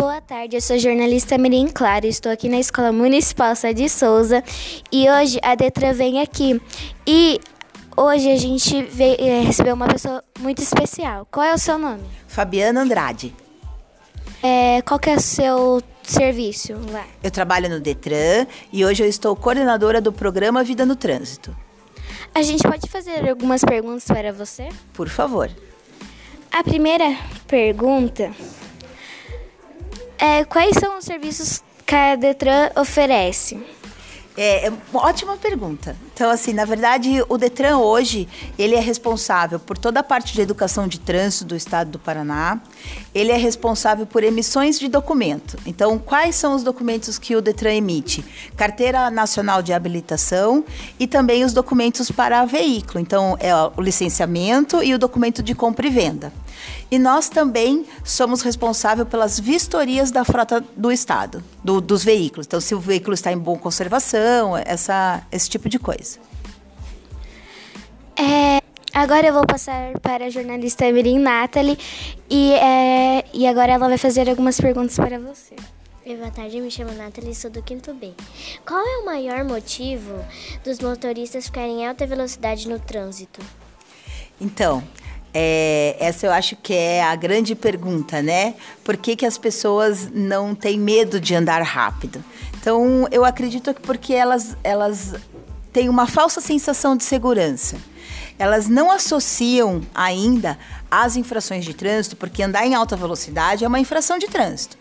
Boa tarde, eu sou jornalista Mirim Claro, estou aqui na Escola Municipal de Souza e hoje a Detra vem aqui. E hoje a gente veio, é, recebeu uma pessoa muito especial. Qual é o seu nome? Fabiana Andrade. É, qual que é o seu serviço lá? Eu trabalho no Detran e hoje eu estou coordenadora do programa Vida no Trânsito. A gente pode fazer algumas perguntas para você? Por favor. A primeira pergunta É, quais são os serviços que a Detran oferece? É, ótima pergunta. Então, assim, na verdade, o Detran hoje, ele é responsável por toda a parte de educação de trânsito do estado do Paraná. Ele é responsável por emissões de documento. Então, quais são os documentos que o Detran emite? Carteira Nacional de Habilitação e também os documentos para veículo. Então, é o licenciamento e o documento de compra e venda. E nós também somos responsáveis pelas vistorias da frota do Estado, do, dos veículos. Então, se o veículo está em boa conservação, essa, esse tipo de coisa. É, agora eu vou passar para a jornalista Mirim Natalie e, é, e agora ela vai fazer algumas perguntas para você. boa tarde, me chamo Nathalie, sou do Quinto B. Qual é o maior motivo dos motoristas ficarem em alta velocidade no trânsito? Então, é, essa eu acho que é a grande pergunta, né? Por que, que as pessoas não têm medo de andar rápido? Então, eu acredito que porque elas, elas têm uma falsa sensação de segurança. elas não associam ainda as infrações de trânsito, porque andar em alta velocidade é uma infração de trânsito.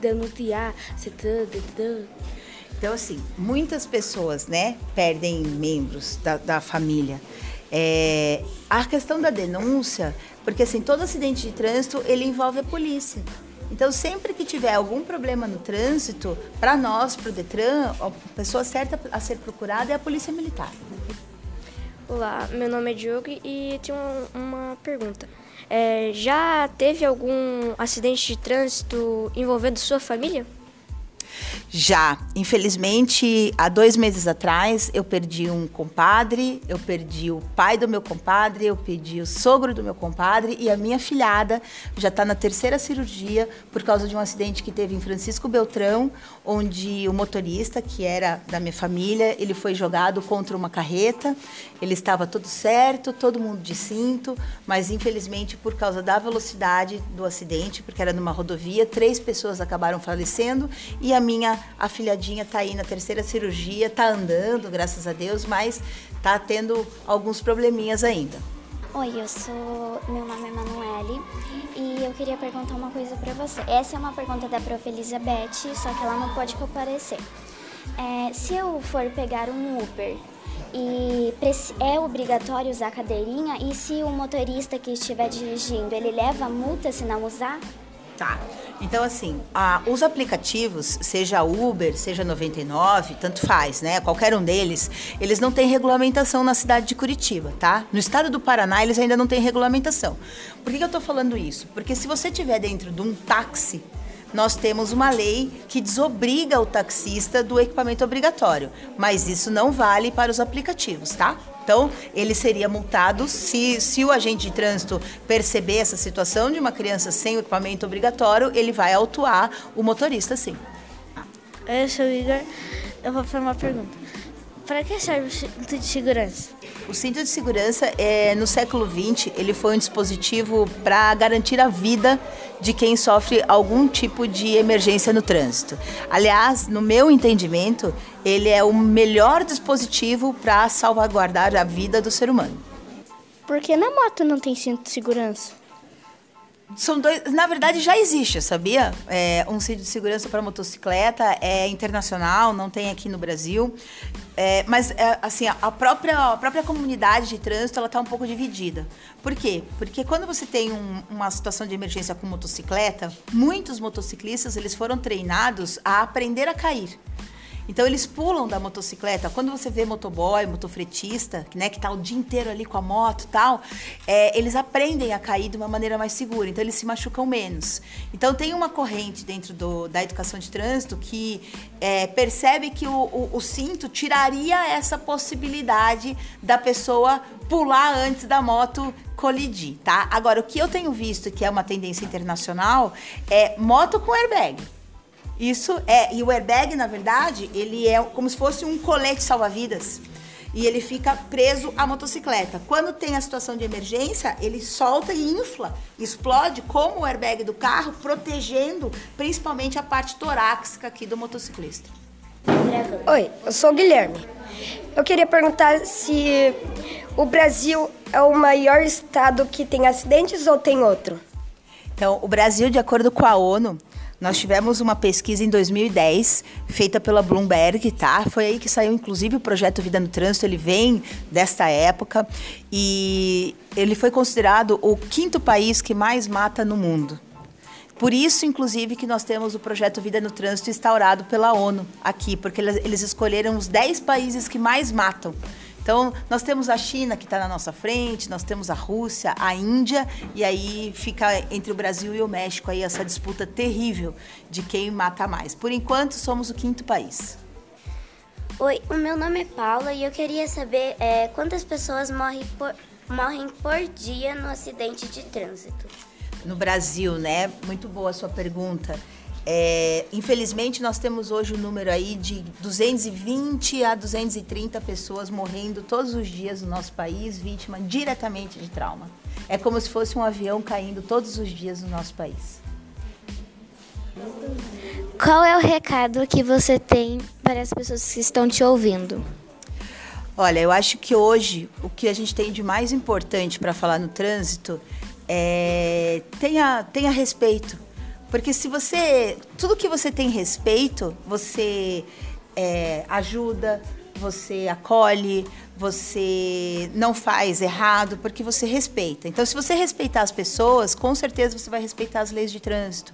denunciar, se Então, assim, muitas pessoas, né, perdem membros da, da família. É, a questão da denúncia, porque, assim, todo acidente de trânsito, ele envolve a polícia. Então, sempre que tiver algum problema no trânsito, para nós, para o Detran, a pessoa certa a ser procurada é a Polícia Militar. Olá, meu nome é Diogo e tenho uma pergunta. É, já teve algum acidente de trânsito envolvendo sua família? Já. Infelizmente, há dois meses atrás, eu perdi um compadre, eu perdi o pai do meu compadre, eu perdi o sogro do meu compadre e a minha filhada já está na terceira cirurgia por causa de um acidente que teve em Francisco Beltrão, onde o motorista, que era da minha família, ele foi jogado contra uma carreta. Ele estava tudo certo, todo mundo de cinto, mas infelizmente, por causa da velocidade do acidente, porque era numa rodovia, três pessoas acabaram falecendo e a minha a filhadinha tá aí na terceira cirurgia, tá andando, graças a Deus, mas tá tendo alguns probleminhas ainda. Oi, eu sou. Meu nome é Manuele e eu queria perguntar uma coisa para você. Essa é uma pergunta da prof. Elizabeth, só que ela não pode comparecer. É, se eu for pegar um Uber e é obrigatório usar cadeirinha, e se o motorista que estiver dirigindo ele leva multa se não usar? Tá. Então, assim, a, os aplicativos, seja Uber, seja 99, e tanto faz, né? Qualquer um deles, eles não têm regulamentação na cidade de Curitiba, tá? No estado do Paraná, eles ainda não têm regulamentação. Por que, que eu tô falando isso? Porque se você tiver dentro de um táxi, nós temos uma lei que desobriga o taxista do equipamento obrigatório, mas isso não vale para os aplicativos, tá? Então, ele seria multado se, se o agente de trânsito perceber essa situação de uma criança sem o equipamento obrigatório, ele vai autuar o motorista, sim. Eu sou o Igor, eu vou fazer uma pergunta. Para que serve o cinto de segurança? O cinto de segurança, é, no século 20 ele foi um dispositivo para garantir a vida de quem sofre algum tipo de emergência no trânsito. Aliás, no meu entendimento, ele é o melhor dispositivo para salvaguardar a vida do ser humano. porque na moto não tem cinto de segurança? São dois. Na verdade, já existe, sabia? É, um cinto de segurança para motocicleta é internacional, não tem aqui no Brasil. É, mas, é, assim, a própria, a própria comunidade de trânsito ela está um pouco dividida. Por quê? Porque quando você tem um, uma situação de emergência com motocicleta, muitos motociclistas eles foram treinados a aprender a cair. Então eles pulam da motocicleta. Quando você vê motoboy, motofretista, né, que tá o dia inteiro ali com a moto e tal, é, eles aprendem a cair de uma maneira mais segura, então eles se machucam menos. Então tem uma corrente dentro do, da educação de trânsito que é, percebe que o, o, o cinto tiraria essa possibilidade da pessoa pular antes da moto colidir, tá? Agora, o que eu tenho visto que é uma tendência internacional é moto com airbag. Isso é, e o airbag, na verdade, ele é como se fosse um colete salva-vidas. E ele fica preso à motocicleta. Quando tem a situação de emergência, ele solta e infla, explode como o airbag do carro, protegendo principalmente a parte torácica aqui do motociclista. Oi, eu sou o Guilherme. Eu queria perguntar se o Brasil é o maior estado que tem acidentes ou tem outro? Então, o Brasil, de acordo com a ONU, Nós tivemos uma pesquisa em 2010 e feita pela Bloomberg, tá? Foi aí que saiu inclusive o projeto Vida no Trânsito, ele vem desta época e ele foi considerado o quinto país que mais mata no mundo. Por isso, inclusive, que nós temos o projeto Vida no Trânsito instaurado pela ONU aqui, porque eles escolheram os 10 países que mais matam. Então, nós temos a China que está na nossa frente, nós temos a Rússia, a Índia, e aí fica entre o Brasil e o México aí essa disputa terrível de quem mata mais. Por enquanto, somos o quinto país. Oi, o meu nome é Paula e eu queria saber é, quantas pessoas morrem por, morrem por dia no acidente de trânsito. No Brasil, né? Muito boa a sua pergunta. É, infelizmente, nós temos hoje o um número aí de 220 e a 230 e pessoas morrendo todos os dias no nosso país, vítima diretamente de trauma. É como se fosse um avião caindo todos os dias no nosso país. Qual é o recado que você tem para as pessoas que estão te ouvindo? Olha, eu acho que hoje o que a gente tem de mais importante para falar no trânsito é tenha, tenha respeito Porque se você. Tudo que você tem respeito, você é, ajuda, você acolhe, você não faz errado, porque você respeita. Então, se você respeitar as pessoas, com certeza você vai respeitar as leis de trânsito.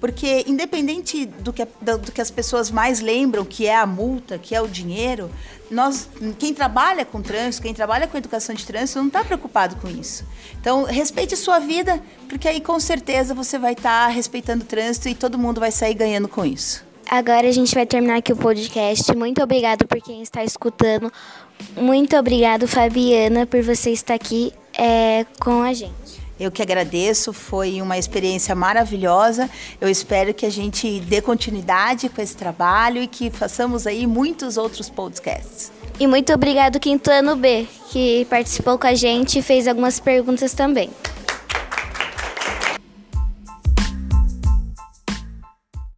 Porque independente do que, do que as pessoas mais lembram, que é a multa, que é o dinheiro, nós, quem trabalha com trânsito, quem trabalha com educação de trânsito, não está preocupado com isso. Então, respeite sua vida, porque aí com certeza você vai estar tá respeitando o trânsito e todo mundo vai sair ganhando com isso. Agora a gente vai terminar aqui o podcast. Muito obrigado por quem está escutando. Muito obrigado, Fabiana, por você estar aqui é, eh, com a gente. Eu que agradeço, foi uma experiência maravilhosa. Eu espero que a gente dê continuidade com esse trabalho e que façamos aí muitos outros podcasts. E muito obrigado Quintano B, que participou com a gente e fez algumas perguntas também.